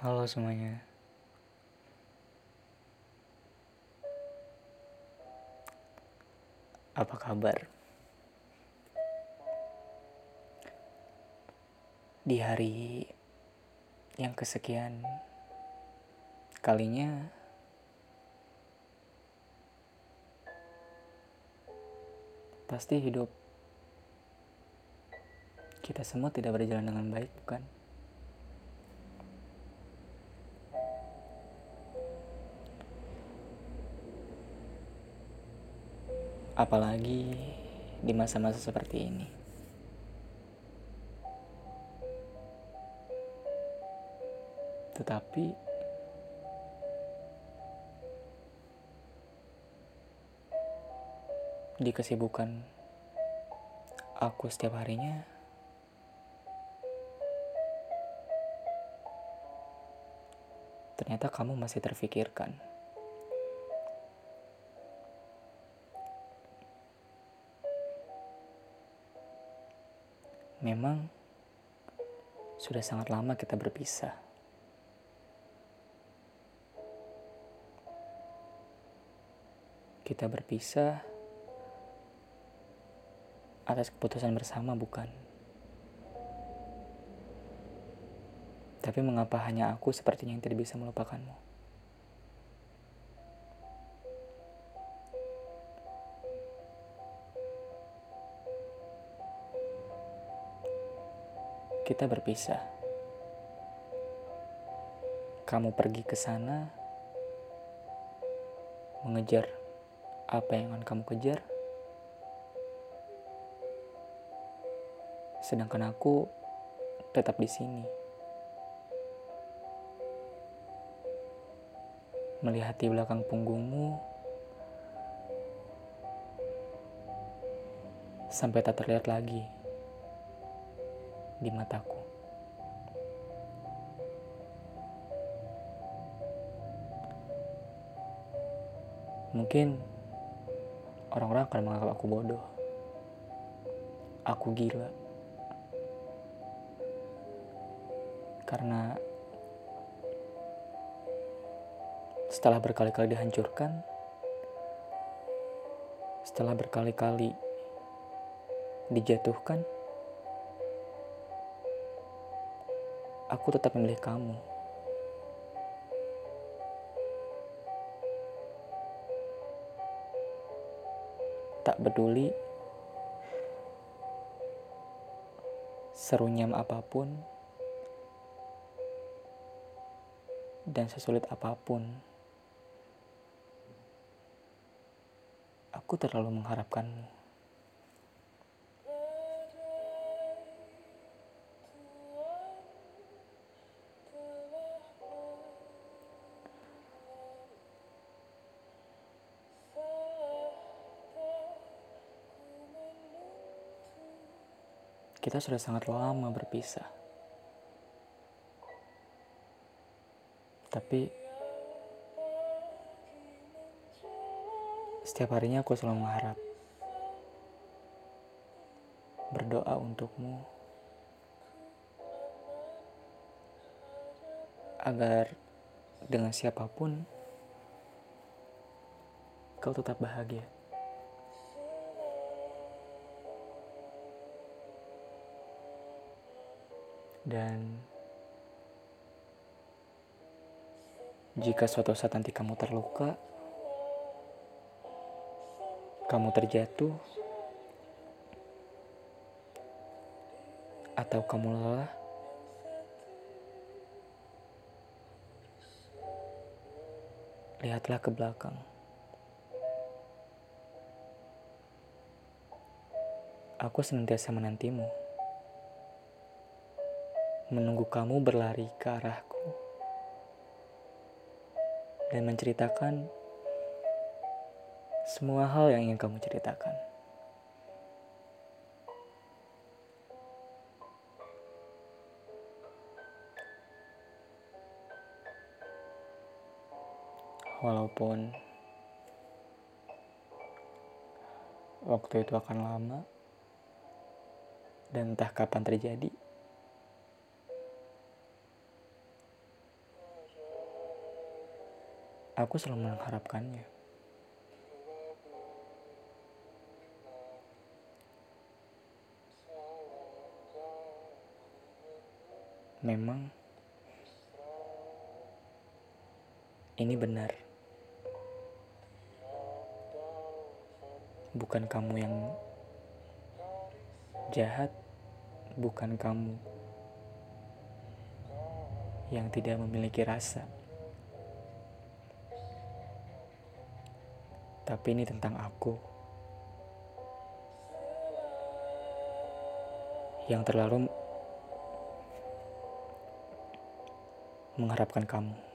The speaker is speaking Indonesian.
Halo semuanya. Apa kabar? Di hari yang kesekian kalinya pasti hidup kita semua tidak berjalan dengan baik, bukan? Apalagi di masa-masa seperti ini. Tetapi di kesibukan aku setiap harinya ternyata kamu masih terfikirkan. Memang sudah sangat lama kita berpisah. Kita berpisah atas keputusan bersama, bukan? Tapi mengapa hanya aku sepertinya yang tidak bisa melupakanmu? Kita berpisah. Kamu pergi ke sana, mengejar apa yang akan kamu kejar, sedangkan aku tetap di sini, melihat di belakang punggungmu sampai tak terlihat lagi di mataku. Mungkin orang-orang akan menganggap aku bodoh. Aku gila. Karena setelah berkali-kali dihancurkan, setelah berkali-kali dijatuhkan, aku tetap memilih kamu. Tak peduli serunyam apa pun dan sesulit apa pun. Aku terlalu mengharapkanmu. Kita sudah sangat lama berpisah. Tapi setiap harinya aku selalu mengharap berdoa untukmu agar dengan siapa pun kau tetap bahagia. Dan jika suatu saat nanti kamu terluka, kamu terjatuh, atau kamu lelah, lihatlah ke belakang. Aku senantiasa menantimu menunggu kamu berlari ke arahku dan menceritakan semua hal yang ingin kamu ceritakan. Walaupun waktu itu akan lama dan entah kapan terjadi. Aku selalu mengharapkannya. Memang ini benar. Bukan kamu yang jahat, bukan kamu yang tidak memiliki rasa. Tapi ini tentang aku yang terlalu mengharapkan kamu.